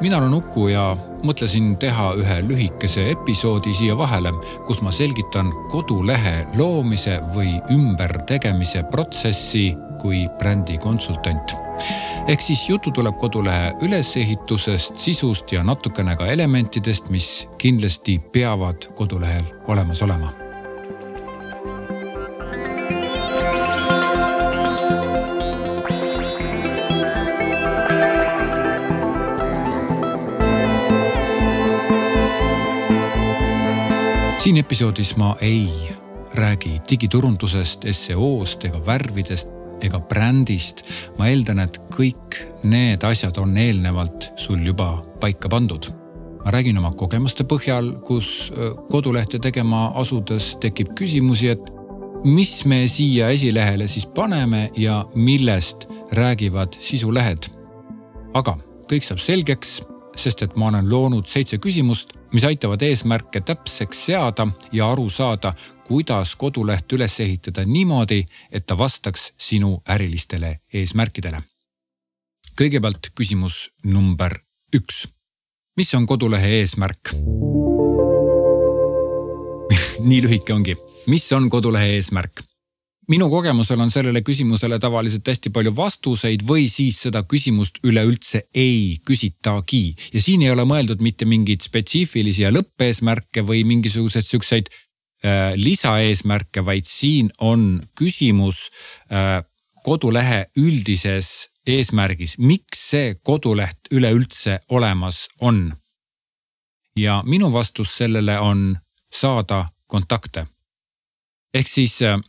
mina olen Uku ja mõtlesin teha ühe lühikese episoodi siia vahele, kus ma selgitan kodulehe loomise või ümbertegemise protsessi kui brändikonsultant. ehk siis juttu tuleb kodulehe ülesehitusest, sisust ja natukene ka elementidest, mis kindlasti peavad kodulehel olemas olema siin episoodis ma ei räägi digiturundusest, seo-st ega värvidest ega brändist. ma eeldan, et kõik need asjad on eelnevalt sul juba paika pandud. ma räägin oma kogemuste põhjal, kus kodulehte tegema asudes tekib küsimusi, et mis me siia esilehele siis paneme ja millest räägivad sisulehed. aga kõik saab selgeks sest et ma olen loonud seitse küsimust, mis aitavad eesmärke täpseks seada ja aru saada, kuidas koduleht üles ehitada niimoodi, et ta vastaks sinu ärilistele eesmärkidele. kõigepealt küsimus number üks. mis on kodulehe eesmärk? nii lühike ongi, mis on kodulehe eesmärk? Minu kogemusel on sellele küsimusele tavaliselt hästi palju vastuseid või siis seda küsimust üleüldse ei küsitagi. ja siin ei ole mõeldud mitte mingeid spetsiifilisi ja lõppeesmärke või mingisuguseid siukseid äh, lisaeesmärke, vaid siin on küsimus äh, kodulehe üldises eesmärgis, miks see koduleht üleüldse olemas on. ja minu vastus sellele on saada kontakte. ehk siis äh,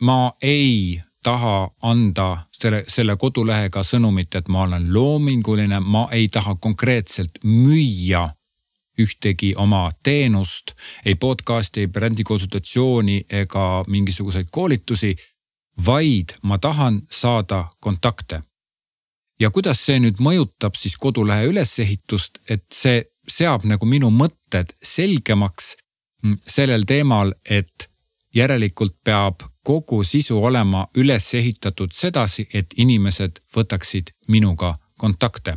ma ei taha anda selle, selle kodulehega sõnumit, et ma olen loominguline, ma ei taha konkreetselt müüa ühtegi oma teenust, ei podcast'i, ei brändikonsultatsiooni ega mingisuguseid koolitusi, vaid ma tahan saada kontakte. ja kuidas see nüüd mõjutab siis kodulehe ülesehitust, et see seab nagu minu mõtted selgemaks sellel teemal, et järelikult peab kogu sisu olema üles ehitatud sedasi, et inimesed võtaksid minuga kontakte.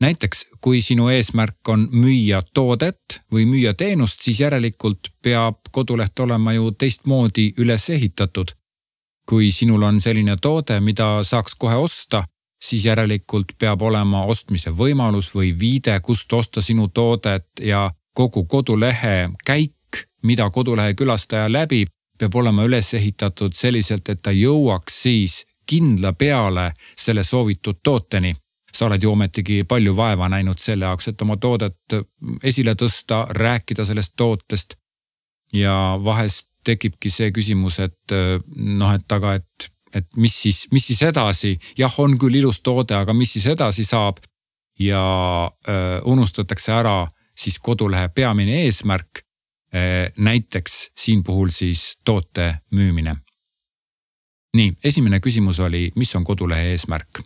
näiteks kui sinu eesmärk on müüa toodet või müüa teenust, siis järelikult peab koduleht olema ju teistmoodi üles ehitatud. kui sinul on selline toode, mida saaks kohe osta, siis järelikult peab olema ostmise võimalus või viide, kust osta sinu toodet ja kogu kodulehe käik mida kodulehe külastaja läbib, peab olema üles ehitatud selliselt, et ta jõuaks siis kindla peale selle soovitud tooteni. sa oled ju ometigi palju vaeva näinud selle jaoks, et oma toodet esile tõsta, rääkida sellest tootest. ja vahest tekibki see küsimus, et noh, et aga, et, et mis siis, mis siis edasi, jah, on küll ilus toode, aga mis siis edasi saab. ja öö, unustatakse ära siis kodulehe peamine eesmärk Äh, näiteks siin puhul siis toote müümine. nii, esimene küsimus oli, mis on kodulehe eesmärk?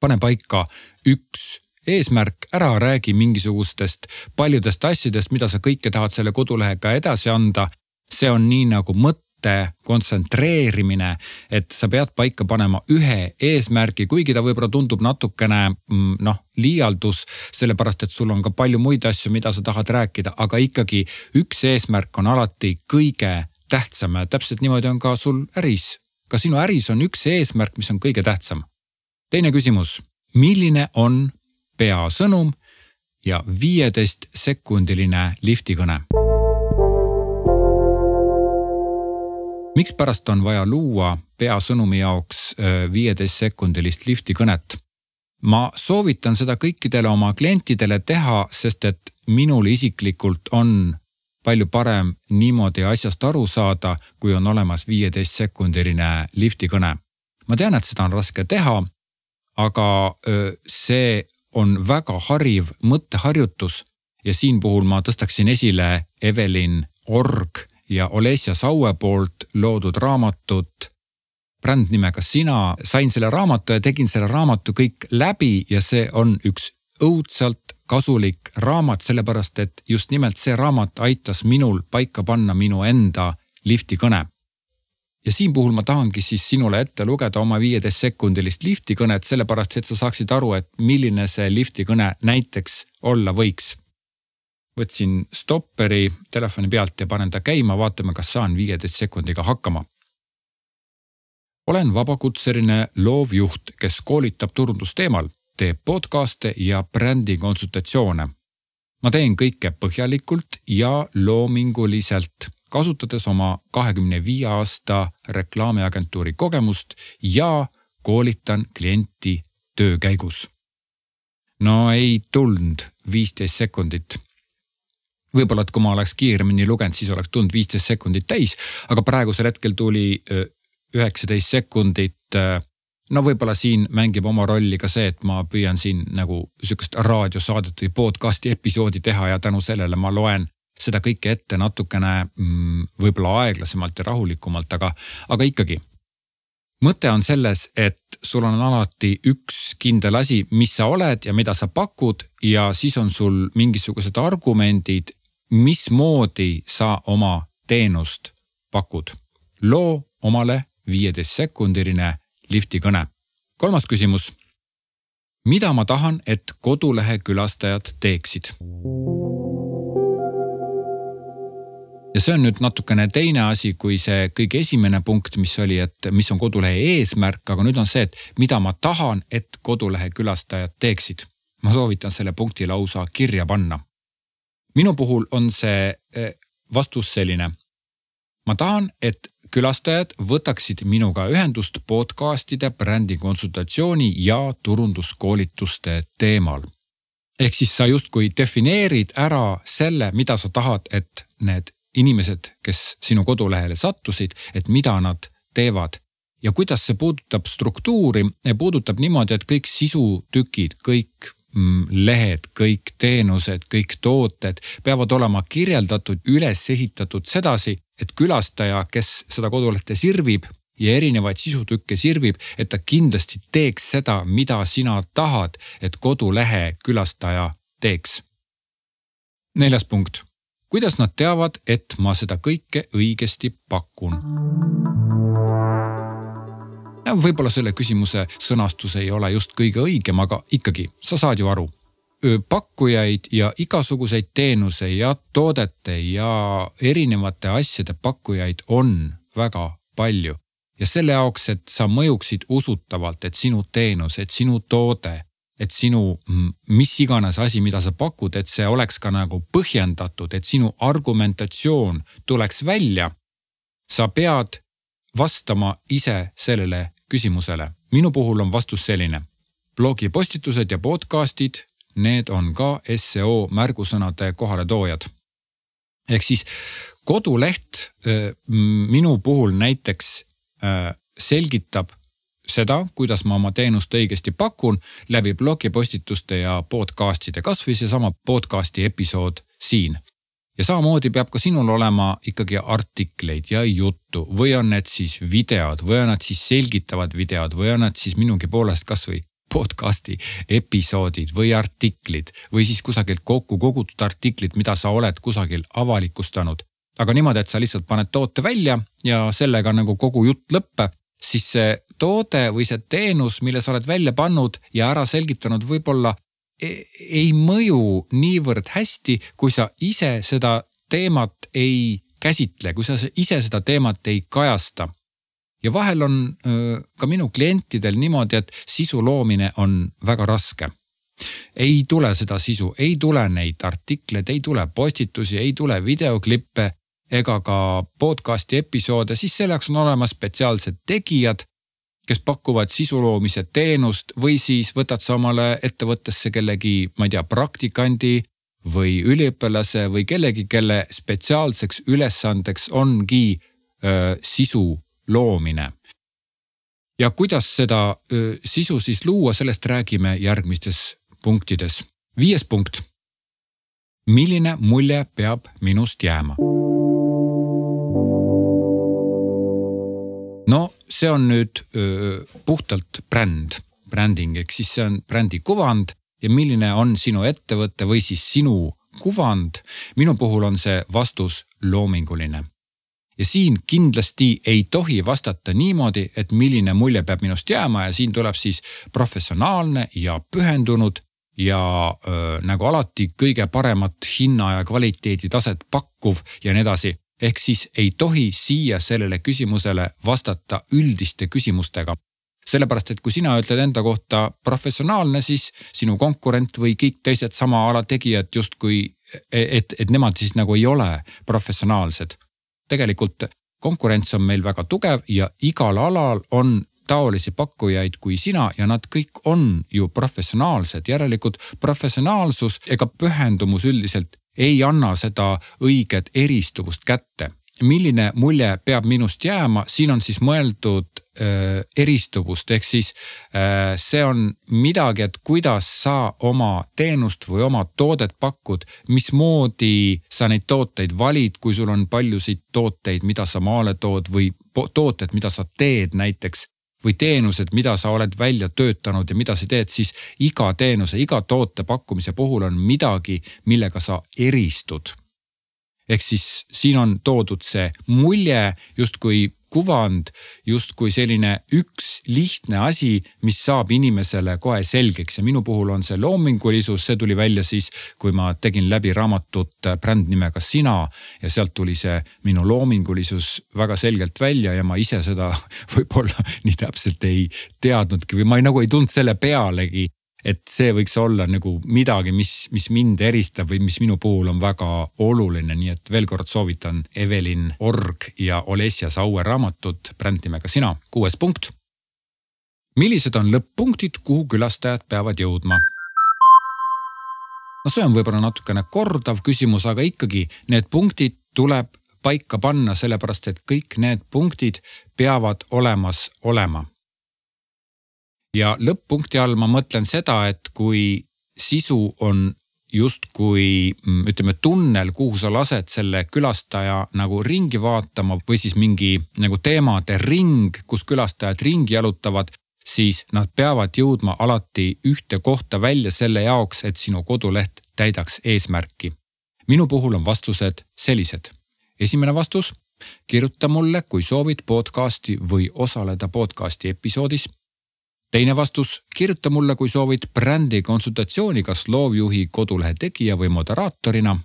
pane paika üks eesmärk, ära räägi mingisugustest paljudest asjadest, mida sa kõike tahad selle kodulehega edasi anda. see on nii nagu mõte mõtte kontsentreerimine, et sa pead paika panema ühe eesmärgi, kuigi ta võib-olla tundub natukene mm, noh, liialdus, sellepärast et sul on ka palju muid asju, mida sa tahad rääkida, aga ikkagi üks eesmärk on alati kõige tähtsam ja täpselt niimoodi on ka sul äris. ka sinu äris on üks eesmärk, mis on kõige tähtsam. teine küsimus, milline on peasõnum ja viieteist sekundiline liftikõne mikspärast on vaja luua peasõnumi jaoks äh, viieteist sekundilist lifti kõnet? ma soovitan seda kõikidele oma klientidele teha, sest et minul isiklikult on palju parem niimoodi asjast aru saada, kui on olemas viieteist sekundiline lifti kõne. ma tean, et seda on raske teha, aga äh, see on väga hariv mõtteharjutus ja siin puhul ma tõstaksin esile Evelin Org ja Olesja Saue poolt loodud raamatut bränd nimega Sina. sain selle raamatu ja tegin selle raamatu kõik läbi ja see on üks õudselt kasulik raamat, sellepärast et just nimelt see raamat aitas minul paika panna minu enda lifti kõne. ja siin puhul ma tahangi siis sinule ette lugeda oma viieteist sekundilist lifti kõnet, sellepärast et sa saaksid aru, et milline see lifti kõne näiteks olla võiks. Võtsin stopperi telefoni pealt ja panen ta käima, vaatame, kas saan viieteist sekundiga hakkama. olen vabakutseline loovjuht, kes koolitab turundusteemal, teeb podcast'e ja brändi konsultatsioone. ma teen kõike põhjalikult ja loominguliselt kasutades oma kahekümne viie aasta reklaamiagentuuri kogemust ja koolitan klienti töö käigus. no ei tulnud viisteist sekundit. Võib-olla, et kui ma oleks kiiremini lugenud, siis oleks tulnud viisteist sekundit täis, aga praegusel hetkel tuli üheksateist sekundit. no võib-olla siin mängib oma rolli ka see, et ma püüan siin nagu sihukest raadiosaadet või podcast'i episoodi teha ja tänu sellele ma loen seda kõike ette natukene mm, võib-olla aeglasemalt ja rahulikumalt, aga, aga ikkagi. mõte on selles, et sul on alati üks kindel asi, mis sa oled ja mida sa pakud ja siis on sul mingisugused argumendid, mismoodi sa oma teenust pakud. loo omale viieteist sekundiline lifti kõne. kolmas küsimus. mida ma tahan, et kodulehe külastajad teeksid? ja see on nüüd natukene teine asi kui see kõige esimene punkt, mis oli, et mis on kodulehe eesmärk, aga nüüd on see, et mida ma tahan, et kodulehe külastajad teeksid. ma soovitan selle punkti lausa kirja panna. Minu puhul on see eh, vastus selline. ma tahan, et külastajad võtaksid minuga ühendust podcast'ide, brändi konsultatsiooni ja turunduskoolituste teemal ehk siis sa justkui defineerid ära selle, mida sa tahad, et need inimesed, kes sinu kodulehele sattusid, et mida nad teevad. ja kuidas see puudutab struktuuri, puudutab niimoodi, et kõik sisutükid, kõik lehed, kõik teenused, kõik tooted peavad olema kirjeldatud, üles ehitatud sedasi, et külastaja, kes seda kodulehte sirvib ja erinevaid sisutükke sirvib, et ta kindlasti teeks seda, mida sina tahad, et kodulehe külastaja teeks. neljas punkt kuidas nad teavad, et ma seda kõike õigesti pakun? Võib-olla selle küsimuse sõnastus ei ole just kõige õigem, aga ikkagi, sa saad ju aru. pakkujaid ja igasuguseid teenuse ja toodete ja erinevate asjade pakkujaid on väga palju ja selle jaoks, et sa mõjuksid usutavalt, et sinu teenus, et sinu toode et sinu mis iganes asi, mida sa pakud, et see oleks ka nagu põhjendatud, et sinu argumentatsioon tuleks välja. sa pead vastama ise sellele küsimusele. minu puhul on vastus selline. blogipostitused ja podcast'id, need on ka seo märgusõnade kohaletoojad. ehk siis koduleht minu puhul näiteks selgitab seda, kuidas ma oma teenust õigesti pakun läbi blogipostituste ja podcast'ide, kasvõi seesama podcast'i episood siin. Ja samamoodi peab ka sinul olema ikkagi artikleid ja juttu või on need siis videod või on nad siis selgitavad videod või on nad siis minugi poolest kasvõi podcast'i episoodid või artiklid või siis kusagilt kokku kogutud artiklid, mida sa oled kusagil avalikustanud. aga niimoodi, et sa lihtsalt paned toote välja ja sellega nagu kogu jutt lõpeb, siis see toode või see teenus, mille sa oled välja pannud ja ära selgitanud, võib-olla ei mõju niivõrd hästi, kui sa ise seda teemat ei käsitle, kui sa ise seda teemat ei kajasta. ja vahel on ka minu klientidel niimoodi, et sisu loomine on väga raske ei tule seda sisu, ei tule neid artikleid, ei tule postitusi, ei tule videoklippe ega ka podcast'i episoode, siis selleks on olemas spetsiaalsed tegijad, kes pakuvad sisu loomise teenust või siis võtad sa omale ettevõttesse kellegi, ma ei tea, praktikandi või üliõpilase või kellegi, kelle spetsiaalseks ülesandeks ongi öö, sisu loomine. ja kuidas seda öö, sisu siis luua, sellest räägime järgmistes punktides. viies punkt. milline mulje peab minust jääma? See on nüüd öö, puhtalt bränd, bränding ehk siis see on brändi kuvand ja milline on sinu ettevõte või siis sinu kuvand. minu puhul on see vastus loominguline. ja siin kindlasti ei tohi vastata niimoodi, et milline mulje peab minust jääma ja siin tuleb siis professionaalne ja pühendunud ja öö, nagu alati kõige paremat hinna ja kvaliteeditaset pakkuv ja nii edasi. Ehk siis ei tohi siia sellele küsimusele vastata üldiste küsimustega. sellepärast, et kui sina ütled enda kohta professionaalne, siis sinu konkurent või kõik teised sama ala tegijad justkui, et, et nemad siis nagu ei ole professionaalsed tegelikult konkurents on meil väga tugev ja igal alal on taolisi pakkujaid kui sina ja nad kõik on ju professionaalsed, järelikult professionaalsus ega pühendumus üldiselt ei anna seda õiget eristuvust kätte. milline mulje peab minust jääma, siin on siis mõeldud äh, eristuvust, ehk siis äh, see on midagi, et kuidas sa oma teenust või oma toodet pakud, mismoodi sa neid tooteid valid, kui sul on paljusid tooteid, mida sa maale tood või tooted, mida sa teed näiteks või teenused, mida sa oled välja töötanud ja mida sa teed, siis iga teenuse, iga toote pakkumise puhul on midagi, millega sa eristud. Ehk siis siin on toodud see mulje justkui kuvand justkui selline üks lihtne asi, mis saab inimesele kohe selgeks. Ja minu puhul on see loomingulisus, see tuli välja siis, kui ma tegin läbi raamatut bränd nimega Sina. Ja sealt tuli see minu loomingulisus väga selgelt välja ja ma ise seda võib-olla nii täpselt ei teadnudki või ma ei, nagu ei tulnud selle pealegi et see võiks olla nagu midagi, mis, mis mind eristab või mis minu puhul on väga oluline, nii et veel kord soovitan Evelin Org ja Olesja Saue raamatut bränd nimega Sina. kuues punkt. millised on lõpp-punktid, kuhu külastajad peavad jõudma? no see on võib-olla natukene kordav küsimus, aga ikkagi need punktid tuleb paika panna, sellepärast et kõik need punktid peavad olemas olema ja lõpp-punkti all ma mõtlen seda, et kui sisu on justkui mm, ütleme tunnel, kuhu sa lased selle külastaja nagu ringi vaatama või siis mingi nagu teemade ring, kus külastajad ringi jalutavad, siis nad peavad jõudma alati ühte kohta välja selle jaoks, et sinu koduleht täidaks eesmärki. minu puhul on vastused sellised. esimene vastus, kirjuta mulle, kui soovid podcasti või osaleda podcasti episoodis teine vastus, kirjuta mulle, kui soovid brändi konsultatsiooni, kas loovjuhi, kodulehe tegija või moderaatorina.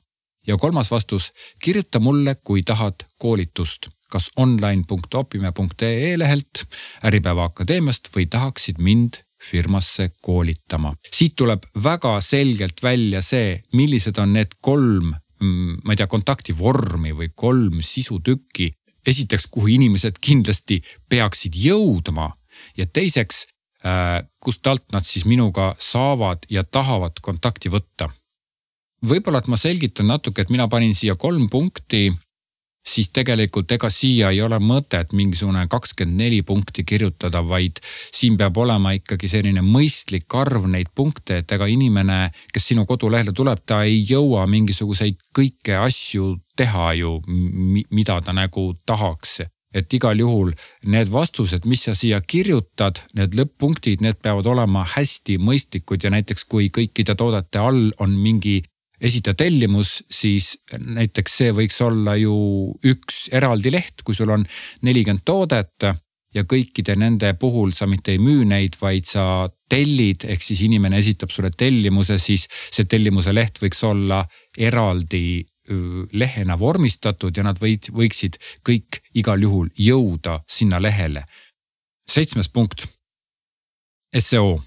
ja kolmas vastus, kirjuta mulle, kui tahad koolitust, kas online.opime.ee lehelt, Äripäeva Akadeemiast või tahaksid mind firmasse koolitama. siit tuleb väga selgelt välja see, millised on need kolm, mm, ma ei tea, kontaktivormi või kolm sisutükki. esiteks, kuhu inimesed kindlasti peaksid jõudma ja teiseks, kust alt nad siis minuga saavad ja tahavad kontakti võtta. võib-olla, et ma selgitan natuke, et mina panin siia kolm punkti, siis tegelikult ega siia ei ole mõtet mingisugune kakskümmend neli punkti kirjutada, vaid siin peab olema ikkagi selline mõistlik arv neid punkte, et ega inimene, kes sinu kodulehele tuleb, ta ei jõua mingisuguseid kõiki asju teha ju, mida ta nagu tahaks et igal juhul need vastused, mis sa siia kirjutad, need lõpp-punktid, need peavad olema hästi mõistlikud ja näiteks kui kõikide toodete all on mingi esita tellimus, siis näiteks see võiks olla ju üks eraldi leht, kui sul on nelikümmend toodet ja kõikide nende puhul sa mitte ei müü neid, vaid sa tellid, ehk siis inimene esitab sulle tellimuse, siis see tellimuse leht võiks olla eraldi lehena vormistatud ja nad võid, võiksid kõik igal juhul jõuda sinna lehele. seitsmes punkt. seo.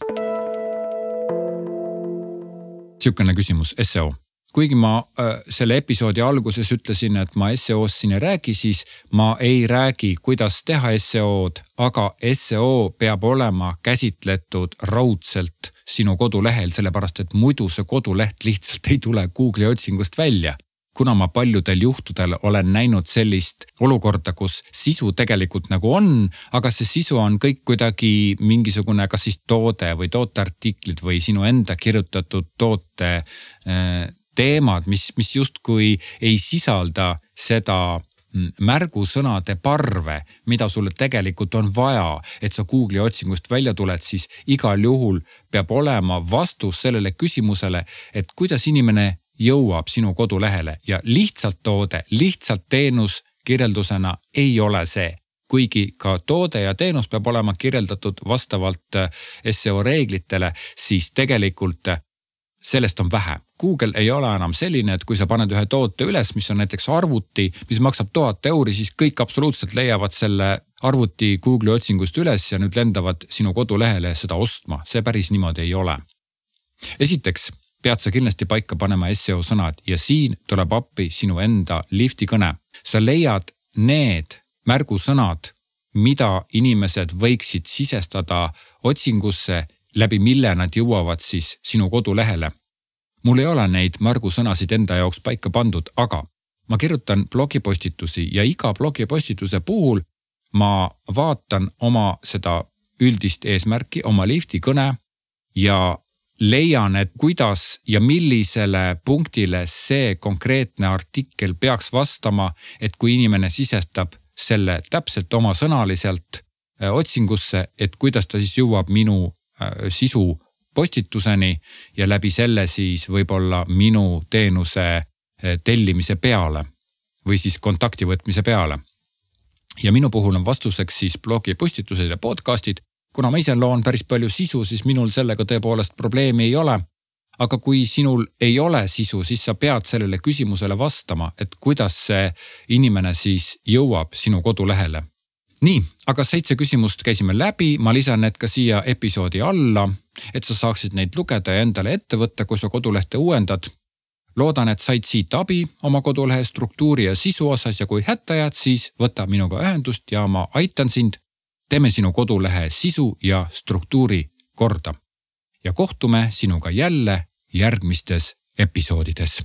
sihukene küsimus, seo kuigi ma selle episoodi alguses ütlesin, et ma seo-st siin ei räägi, siis ma ei räägi, kuidas teha seo-d, aga seo peab olema käsitletud raudselt sinu kodulehel, sellepärast et muidu see koduleht lihtsalt ei tule Google'i otsingust välja kuna ma paljudel juhtudel olen näinud sellist olukorda, kus sisu tegelikult nagu on, aga see sisu on kõik kuidagi mingisugune, kas siis toode või tooteartiklid või sinu enda kirjutatud toote äh, teemad, mis, mis justkui ei sisalda seda mm, märgusõnade parve, mida sulle tegelikult on vaja, et sa Google'i otsingust välja tuled, siis igal juhul peab olema vastus sellele küsimusele, et kuidas inimene jõuab sinu kodulehele ja lihtsalt toode, lihtsalt teenus kirjeldusena ei ole see kuigi ka toode ja teenus peab olema kirjeldatud vastavalt äh, seo reeglitele, siis tegelikult äh, sellest on vähe. Google ei ole enam selline, et kui sa paned ühe toote üles, mis on näiteks arvuti, mis maksab tuhat euri, siis kõik absoluutselt leiavad selle arvuti Google'i otsingust üles ja nüüd lendavad sinu kodulehele seda ostma. see päris niimoodi ei ole. esiteks pead sa kindlasti paika panema seo sõnad ja siin tuleb appi sinu enda lifti kõne. sa leiad need märgusõnad, mida inimesed võiksid sisestada otsingusse, läbi mille nad jõuavad siis sinu kodulehele. mul ei ole neid märgusõnasid enda jaoks paika pandud, aga ma kirjutan blogipostitusi ja iga blogipostituse puhul ma vaatan oma seda üldist eesmärki, oma lifti kõne ja leian, et kuidas ja millisele punktile see konkreetne artikkel peaks vastama, et kui inimene sisestab selle täpselt omasõnaliselt äh, otsingusse, et kuidas ta siis jõuab minu äh, sisu postituseni ja läbi selle siis võib-olla minu teenuse äh, tellimise peale või siis kontakti võtmise peale. ja minu puhul on vastuseks siis blogi postitused ja podcast'id. Kuna ma ise loon päris palju sisu, siis minul sellega tõepoolest probleemi ei ole aga kui sinul ei ole sisu, siis sa pead sellele küsimusele vastama, et kuidas see inimene siis jõuab sinu kodulehele. nii, aga seitse küsimust käisime läbi, ma lisan need ka siia episoodi alla, et sa saaksid neid lugeda ja endale ette võtta, kui sa kodulehte uuendad. loodan, et said siit abi oma kodulehe struktuuri ja sisu osas ja kui hätta jääd, siis võta minuga ühendust ja ma aitan sind. Teeme sinu kodulehe sisu ja struktuuri korda. Ja kohtume sinuga jälle järgmistes episoodides